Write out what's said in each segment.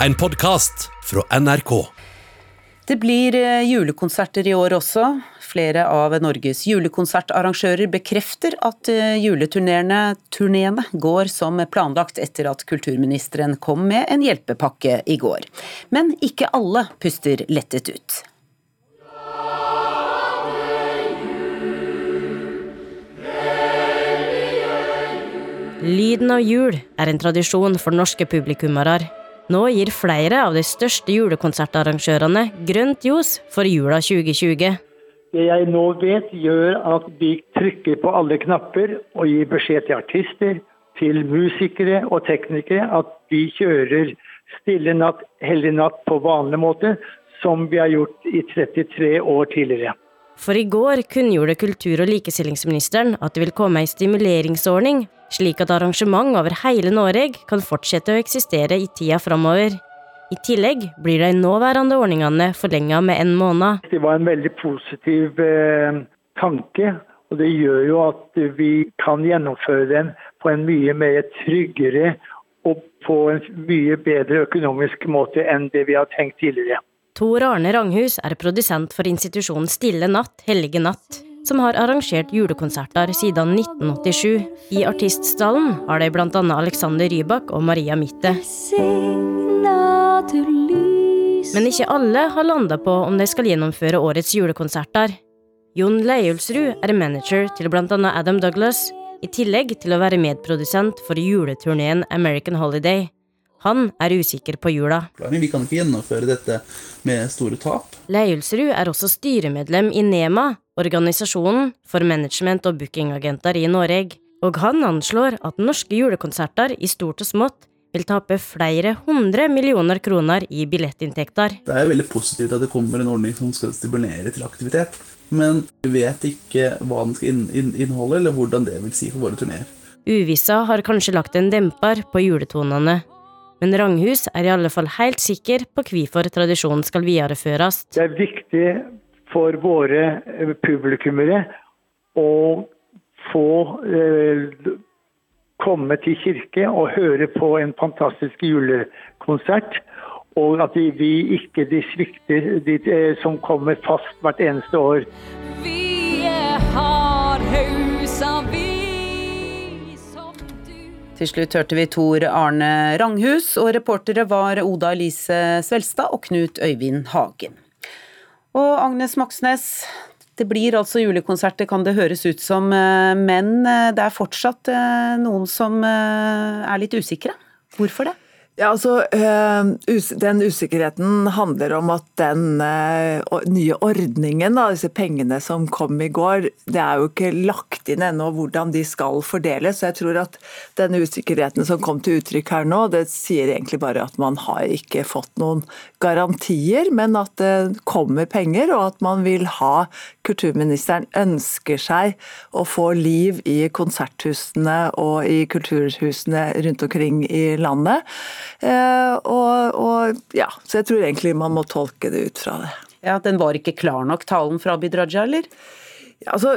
En podkast fra NRK. Det blir eh, julekonserter i år også. Flere av Norges julekonsertarrangører bekrefter at eh, juleturneene går som planlagt etter at kulturministeren kom med en hjelpepakke i går. Men ikke alle puster lettet ut. Lyden av jul er en tradisjon for norske publikummere. Nå gir flere av de største julekonsertarrangørene grønt ljos for jula 2020. Det jeg nå vet, gjør at vi trykker på alle knapper og gir beskjed til artister, til musikere og teknikere at vi kjører Stille natt, hellig natt på vanlig måte, som vi har gjort i 33 år tidligere. For i går kunngjorde kultur- og likestillingsministeren at det vil komme ei stimuleringsordning, slik at arrangement over hele Norge kan fortsette å eksistere i tida framover. I tillegg blir de nåværende ordningene forlenga med en måned. Det var en veldig positiv eh, tanke, og det gjør jo at vi kan gjennomføre den på en mye mer tryggere og på en mye bedre økonomisk måte enn det vi har tenkt tidligere. Tor Arne Ranghus er produsent for institusjonen Stille natt, hellige natt, som har arrangert julekonserter siden 1987. I artiststallen har de annet Alexander Rybak og Maria Mitte. Men ikke alle har landa på om de skal gjennomføre årets julekonserter. Jon Leiulsrud er manager til annet Adam Douglas, i tillegg til å være medprodusent for juleturneen American Holiday. Han er usikker på jula. Vi kan ikke gjennomføre dette med store tap. Leiulsrud er også styremedlem i NEMA, organisasjonen for management og bookingagenter i Norge, og han anslår at norske julekonserter i stort og smått vil tape flere hundre millioner kroner i billettinntekter. Det er veldig positivt at det kommer en ordning som skal stimulere til aktivitet, men vi vet ikke hva den skal inneholde, eller hvordan det vil si for våre turneer. Uvissa har kanskje lagt en demper på juletonene, men Ranghus er i alle fall helt sikker på hvorfor tradisjonen skal videreføres. Det er viktig for våre eh, publikummere å få eh, komme til kirke og høre på en fantastisk julekonsert. Og at vi ikke de svikter de, eh, som kommer fast hvert eneste år. Vi er hardhusa, til slutt hørte vi Tor Arne Ranghus, og reportere var Oda Elise Svelstad og Knut Øyvind Hagen. Og Agnes Moxnes, det blir altså julekonserter, kan det høres ut som, eh, men eh, det er fortsatt eh, noen som er litt usikre. Hvorfor det? Ja, altså, eh, Den usikkerheten handler om at den eh, nye ordningen, da, disse pengene som kom i går, det er jo ikke lagt inn ennå hvordan de skal fordeles. Så jeg tror at den usikkerheten som kom til uttrykk her nå, det sier egentlig bare at man har ikke fått noen garantier, men at det kommer penger, og at man vil ha kulturministeren ønsker seg å få liv i konserthusene og i kulturhusene rundt omkring i landet. Eh, og, og, ja, så jeg tror egentlig man må tolke det ut fra det. Ja, Den var ikke klar nok, talen fra Abid Raja, eller? Altså,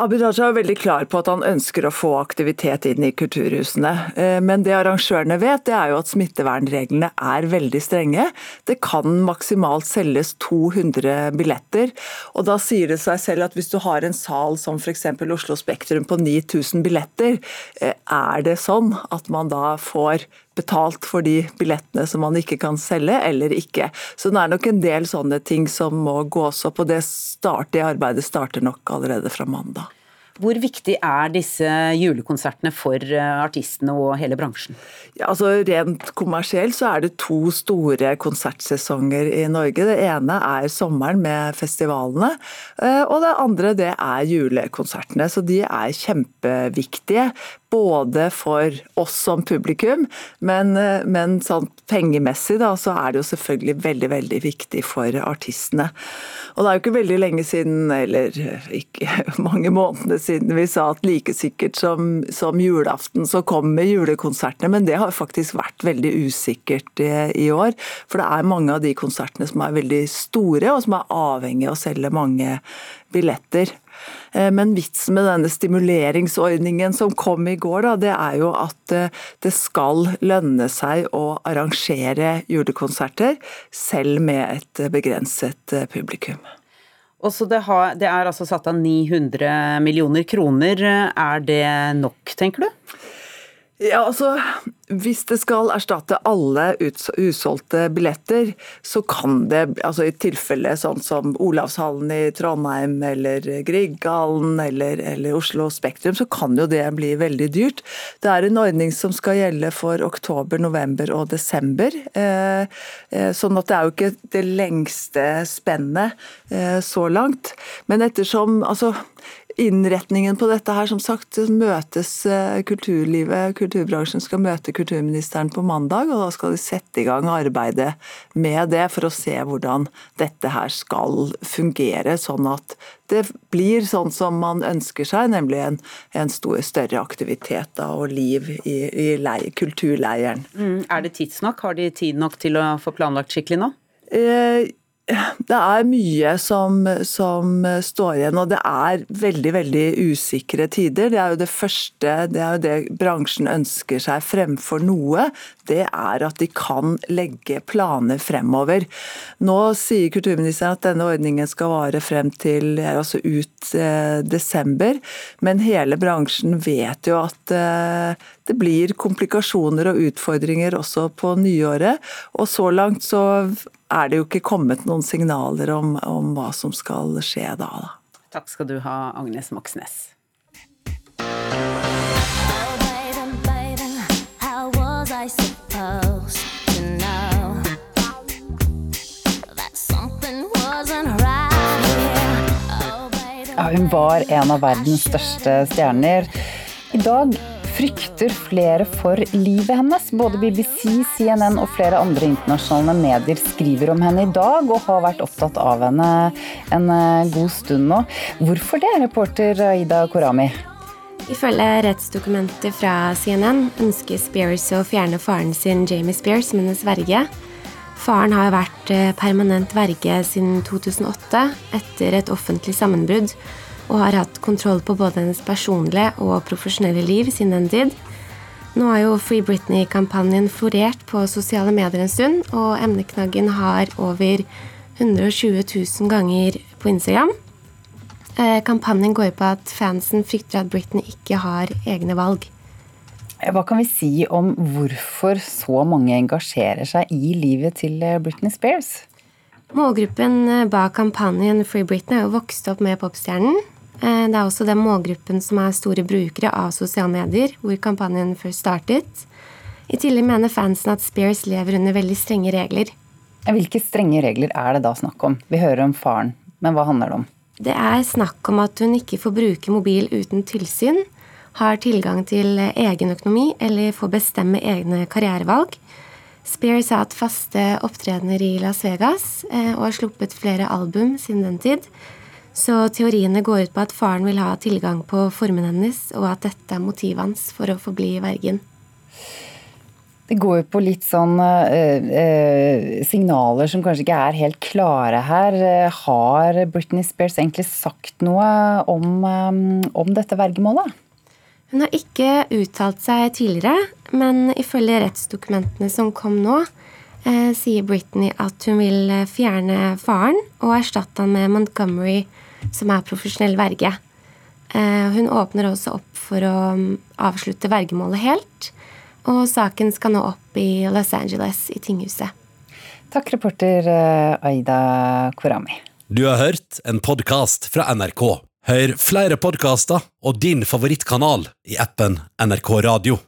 Abid Raja er veldig klar på at han ønsker å få aktivitet inn i kulturhusene. Eh, men det arrangørene vet, det er jo at smittevernreglene er veldig strenge. Det kan maksimalt selges 200 billetter. Og da sier det seg selv at hvis du har en sal som f.eks. Oslo Spektrum på 9000 billetter, eh, er det sånn at man da får betalt for de billettene som man ikke kan selge, eller ikke. Så det er nok en del sånne ting som må gås opp, og det, start, det arbeidet starter nok allerede fra mandag. Hvor viktig er disse julekonsertene for eh, artistene og hele bransjen? Ja, altså Rent kommersielt så er det to store konsertsesonger i Norge. Det ene er sommeren med festivalene, eh, og det andre det er julekonsertene. Så de er kjempeviktige både for oss som publikum, men, eh, men sånn pengemessig da, så er det jo selvfølgelig veldig veldig viktig for artistene. Og Det er jo ikke veldig lenge siden, eller ikke mange månedene siden vi sa at like sikkert som, som julaften så kommer julekonsertene, men det har faktisk vært veldig usikkert i, i, år. For det er mange av de konsertene som er veldig store, og som er avhengig av å selge mange billetter. Eh, men vitsen med denne stimuleringsordningen som kom i går, da, det er jo at eh, det skal lønne seg å arrangere julekonserter, selv med et begrenset eh, publikum. Og så det, har, det er altså satt av 900 millioner kroner. Er det nok, tenker du? Ja, altså hvis det skal erstatte alle usolgte billetter, så kan det, altså i tilfelle sånn som Olavshallen i Trondheim eller Grieghallen eller, eller, Oslo Spektrum, så kan jo det bli veldig dyrt. Det er en ordning som skal gjelde for oktober, november og desember. Eh, eh, sånn at det er jo ikke det lengste spennet eh, så langt. Men ettersom altså innretningen på dette her, som sagt, møtes eh, kulturlivet, kulturbransjen skal møte kulturministeren på mandag, og da skal de sette i gang arbeidet med det for å se hvordan dette her skal fungere, sånn at det blir sånn som man ønsker seg, nemlig en, en stor, større aktivitet da, og liv i, i leir, kulturleiren. Mm, er det tidsnok? Har de tid nok til å få planlagt skikkelig nå? Eh, det er mye som, som, står igjen, og det er veldig veldig usikre tider. Det er jo det første, det er jo det bransjen ønsker seg fremfor noe. Det er at de kan legge planer fremover. Nå sier kulturministeren at denne ordningen skal vare frem til altså ut eh, desember, men hele bransjen vet jo at eh, det blir komplikasjoner og utfordringer også på nyåret. Og så langt så er det jo ikke kommet noen signaler om, om hva som skal skje da, da. Takk skal du ha, Agnes Moxnes. Ja, hun var en av verdens største stjerner. I dag frykter flere for livet hennes. Både BBC, CNN og flere andre internasjonale medier skriver om henne i dag, og har vært opptatt av henne en eh, god stund nå. Hvorfor det, reporter Aida Korami? Ifølge rettsdokumenter fra CNN ønsker Spears å fjerne faren sin Jamie Spears som hennes verge. Faren har vært eh, permanent verge siden 2008, etter et offentlig sammenbrudd og har hatt kontroll på både hennes personlige og profesjonelle liv siden den tid. Nå har jo Free Britney-kampanjen florert på sosiale medier en stund, og emneknaggen har over 120 000 ganger på Instagram. Eh, kampanjen går på at fansen frykter at Britney ikke har egne valg. Hva kan vi si om hvorfor så mange engasjerer seg i livet til eh, Britney Spears? Målgruppen eh, bak kampanjen Free Britney er jo vokst opp med popstjernen, Eh, det er også den målgruppen som er store brukere av sosiale medier, hvor kampanjen først startet. I tillegg mener fansen at Spears lever under veldig strenge regler. Hvilke strenge regler er det da snakk om? Vi hører om faren, men hva handler det om? Det er snakk om at hun ikke får bruke mobil uten tilsyn, har tilgang til egen økonomi eller får bestemme egne karrierevalg. Spears har hatt faste opptredener i Las Vegas eh, og har sluppet flere album siden den tid. Så teoriene går ut på at faren vil ha tilgang på formen hennes, og at dette er motivet hans for å forbli vergen. Det går jo på litt sånn eh, eh, signaler som kanskje ikke er helt klare her. Har Britney Spears egentlig sagt noe om, eh, om dette vergemålet? Hun har ikke uttalt seg tidligere, men ifølge rettsdokumentene som kom nå, eh, sier Britney at hun vil fjerne faren og erstatte han med Montgomery som er profesjonell verge. Eh, hun åpner også opp for å mm, avslutte vergemålet helt. Og saken skal nå opp i Los Angeles, i tinghuset. Takk, reporter eh, Aida Korami. Du har hørt en podkast fra NRK. Hør flere podkaster og din favorittkanal i appen NRK Radio.